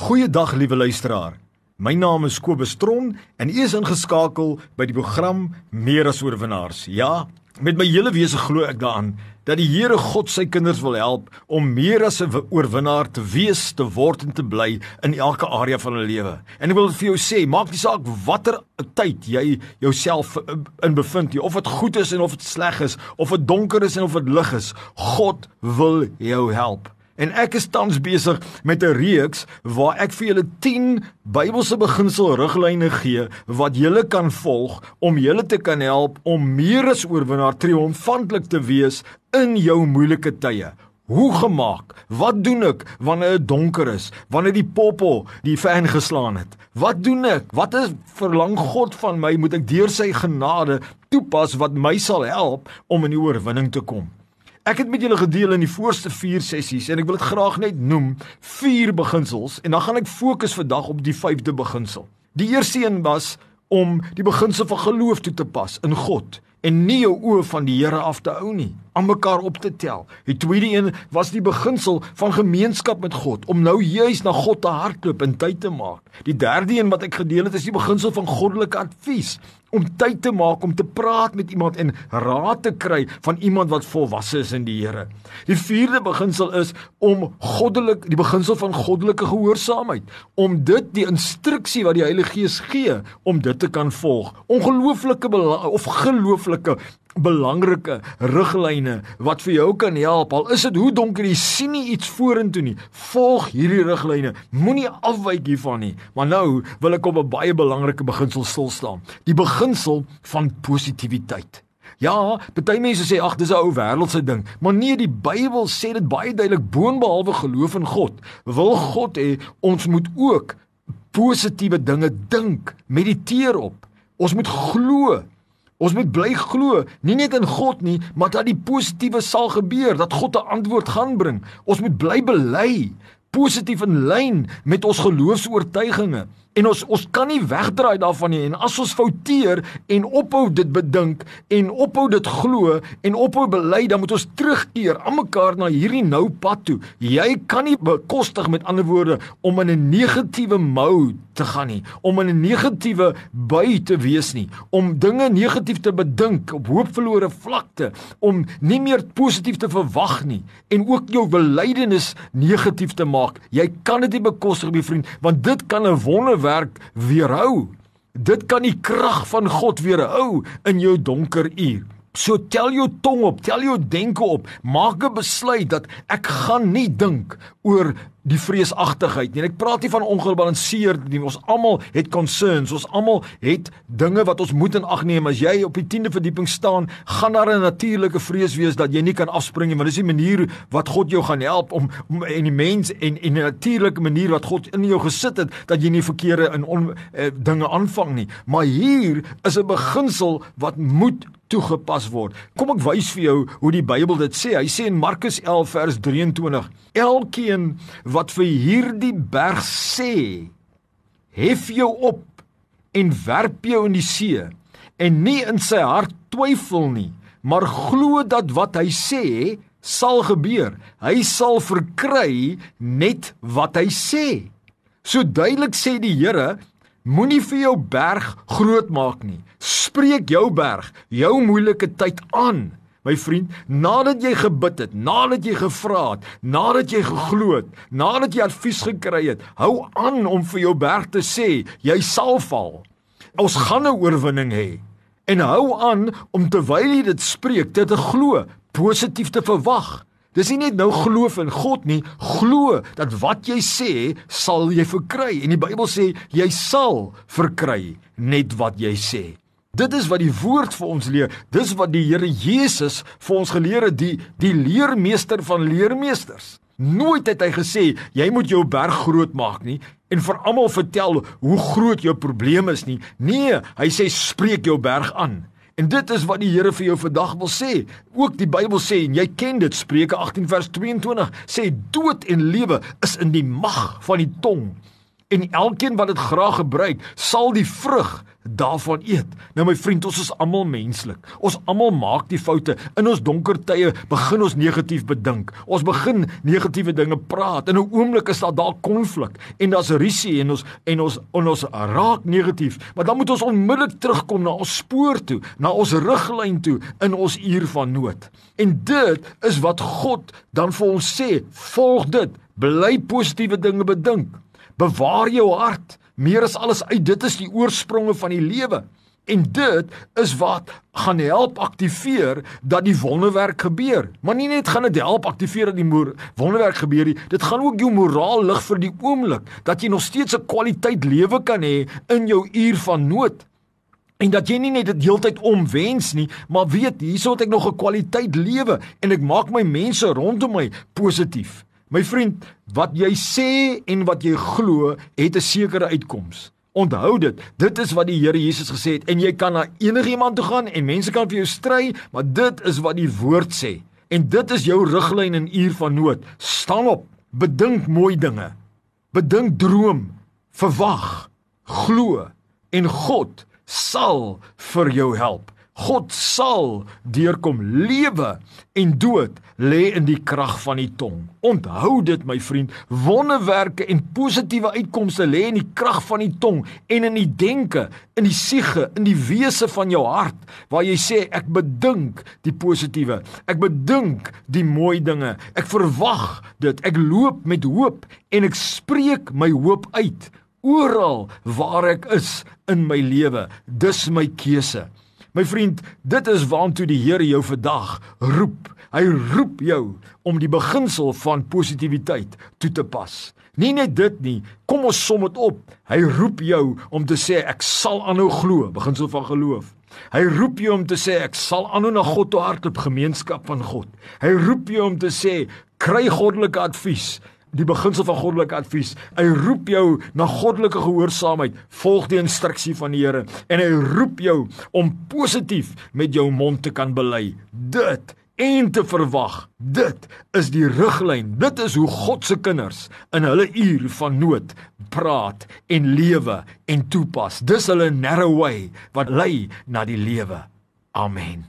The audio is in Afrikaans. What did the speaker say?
Goeiedag liewe luisteraar. My naam is Kobus Tron en u is ingeskakel by die program Meer as oorwinnaars. Ja, met my hele wese glo ek daaraan dat die Here God sy kinders wil help om meer as 'n oorwinnaar te wees, te word en te bly in elke area van hulle lewe. En ek wil vir jou sê, maak nie saak watter tyd jy jouself in bevind nie, of dit goed is en of dit sleg is, of dit donker is en of dit lig is, God wil jou help. En ek is tans besig met 'n reeks waar ek vir julle 10 Bybelse beginselriglyne gee wat julle kan volg om julle te kan help om meer as oorwinnaar triomfantlik te wees in jou moeilike tye. Hoe gemaak? Wat doen ek wanneer dit donker is? Wanneer die popo die fan geslaan het? Wat doen ek? Wat is verlang God van my? Moet ek deur sy genade toepas wat my sal help om in die oorwinning te kom? Ek het met julle gedeel in die voorste 4 sessies en ek wil dit graag net noem vier beginsels en dan gaan ek fokus vandag op die vyfde beginsel. Die eerste een was om die beginsel van geloof toe te pas in God en nie jou oë van die Here af te hou nie, aan mekaar op te tel. Die tweede een was die beginsel van gemeenskap met God, om nou juis na God te hardloop en tyd te maak. Die derde een wat ek gedeel het is die beginsel van goddelike advies om tyd te maak om te praat met iemand en raad te kry van iemand wat volwasse is in die Here. Die vierde beginsel is om goddelik die beginsel van goddelike gehoorsaamheid, om dit die instruksie wat die Heilige Gees gee om dit te kan volg. Ongelooflike of gelooflike belangrike riglyne wat vir jou kan help. Al is dit hoe donker jy sien nie iets vorentoe nie. Volg hierdie riglyne. Moenie afwyk hiervan nie. Maar nou wil ek op 'n baie belangrike beginsel stil staan. Die beginsel van positiwiteit. Ja, baie mense sê ag, dis 'n ou wêreldse ding, maar nee, die Bybel sê dit baie duidelik boonbehalwe geloof in God. Wil God hê ons moet ook positiewe dinge dink, mediteer op. Ons moet glo Ons moet bly glo, nie net in God nie, maar dat die positiewe sal gebeur, dat God 'n antwoord gaan bring. Ons moet bly bely, positief in lyn met ons geloofs-oortuigings. En ons ons kan nie wegdraai daarvan nie en as ons fouteer en ophou dit bedink en ophou dit glo en ophou bely dan moet ons terugkeer aan mekaar na hierdie nou pad toe. Jy kan nie bekostig met ander woorde om in 'n negatiewe mode te gaan nie, om in 'n negatiewe bui te wees nie, om dinge negatief te bedink op hoopverlore vlakte, om nie meer positief te verwag nie en ook jou belydenis negatief te maak. Jy kan dit nie bekostig nie, vriend, want dit kan 'n wonder werk weerhou. Dit kan die krag van God weerhou in jou donker uur. So tel jou tong op, tel jou denke op, maak 'n besluit dat ek gaan nie dink oor die vreesagtigheid nie. Ek praat nie van ongebalanseerd nie. Ons almal het concerns. Ons almal het dinge wat ons moet in ag neem. As jy op die 10de verdieping staan, gaan daar 'n natuurlike vrees wees dat jy nie kan afspring nie, want dis die manier wat God jou gaan help om om en die mens en en 'n natuurlike manier wat God in jou gesit het dat jy nie verkeerde in on, eh, dinge aanvang nie. Maar hier is 'n beginsel wat moet toegepas word. Kom ek wys vir jou hoe die Bybel dit sê. Hy sê in Markus 11 vers 23: Elkeen wat vir hierdie berg sê, hef jou op en werp jou in die see en nie in sy hart twyfel nie, maar glo dat wat hy sê sal gebeur. Hy sal verkry net wat hy sê. So duidelik sê die Here, Moenie vir jou berg groot maak nie. Spreek jou berg, jou moeilike tyd aan. My vriend, nadat jy gebid het, nadat jy gevra het, nadat jy geglo het, nadat jy advies gekry het, hou aan om vir jou berg te sê, jy sal val. Ons gaan 'n oorwinning hê. En hou aan om terwyl jy dit spreek, dit te glo, positief te verwag. Dis nie net nou geloof in God nie, glo dat wat jy sê sal jy verkry en die Bybel sê jy sal verkry net wat jy sê. Dit is wat die woord vir ons leer. Dis wat die Here Jesus vir ons geleer het, die die leermeester van leermeesters. Nooit het hy gesê jy moet jou berg groot maak nie en vir almal vertel hoe groot jou probleem is nie. Nee, hy sê spreek jou berg aan. En dit is wat die Here vir jou vandag wil sê. Ook die Bybel sê en jy ken dit Spreuke 18 vers 22 sê dood en lewe is in die mag van die tong. En elkeen wat dit graag gebruik, sal die vrug daarvan eet. Nou my vriend, ons is almal menslik. Ons almal maak die foute. In ons donker tye begin ons negatief bedink. Ons begin negatiewe dinge praat. In 'n oomblik is daar daar konflik en daar's risie en ons en ons en ons raak negatief. Maar dan moet ons onmiddellik terugkom na ons spoor toe, na ons riglyn toe in ons uur van nood. En dit is wat God dan vir ons sê, volg dit. Bly positiewe dinge bedink. Bewaar jou hart. Meer as alles uit, dit is die oorspronge van die lewe. En dit is wat gaan help aktiveer dat die wonderwerk gebeur. Maar nie net gaan dit help aktiveer dat die wonderwerk gebeur nie, dit gaan ook jou moraal lig vir die oomblik dat jy nog steeds 'n kwaliteit lewe kan hê in jou uur van nood. En dat jy nie net dit heeltyd omwens nie, maar weet hierso het ek nog 'n kwaliteit lewe en ek maak my mense rondom my positief. My vriend, wat jy sê en wat jy glo, het 'n sekere uitkoms. Onthou dit. Dit is wat die Here Jesus gesê het en jy kan na enigiemand toe gaan en mense kan vir jou stry, maar dit is wat die woord sê. En dit is jou riglyn in uur van nood. Staan op, bedink mooi dinge. Bedink droom, verwag, glo en God sal vir jou help. God sal deurkom lewe en dood lê in die krag van die tong. Onthou dit my vriend, wonderwerke en positiewe uitkomste lê in die krag van die tong en in die denke, in die siege, in die wese van jou hart waar jy sê ek bedink die positiewe. Ek bedink die mooi dinge. Ek verwag dit. Ek loop met hoop en ek spreek my hoop uit oral waar ek is in my lewe. Dis my keuse. My vriend, dit is waantoe die Here jou vandag roep. Hy roep jou om die beginsel van positiwiteit toe te pas. Nie net dit nie, kom ons som dit op. Hy roep jou om te sê ek sal aanhou glo, beginsel van geloof. Hy roep jou om te sê ek sal aanhou na God toe hardloop, gemeenskap van God. Hy roep jou om te sê kry goddelike advies die beginsel van goddelike advies. Hy roep jou na goddelike gehoorsaamheid. Volg die instruksie van die Here en hy roep jou om positief met jou mond te kan bely. Dit en te verwag. Dit is die riglyn. Dit is hoe God se kinders in hulle uur van nood praat en lewe en toepas. Dis hulle narrow way wat lei na die lewe. Amen.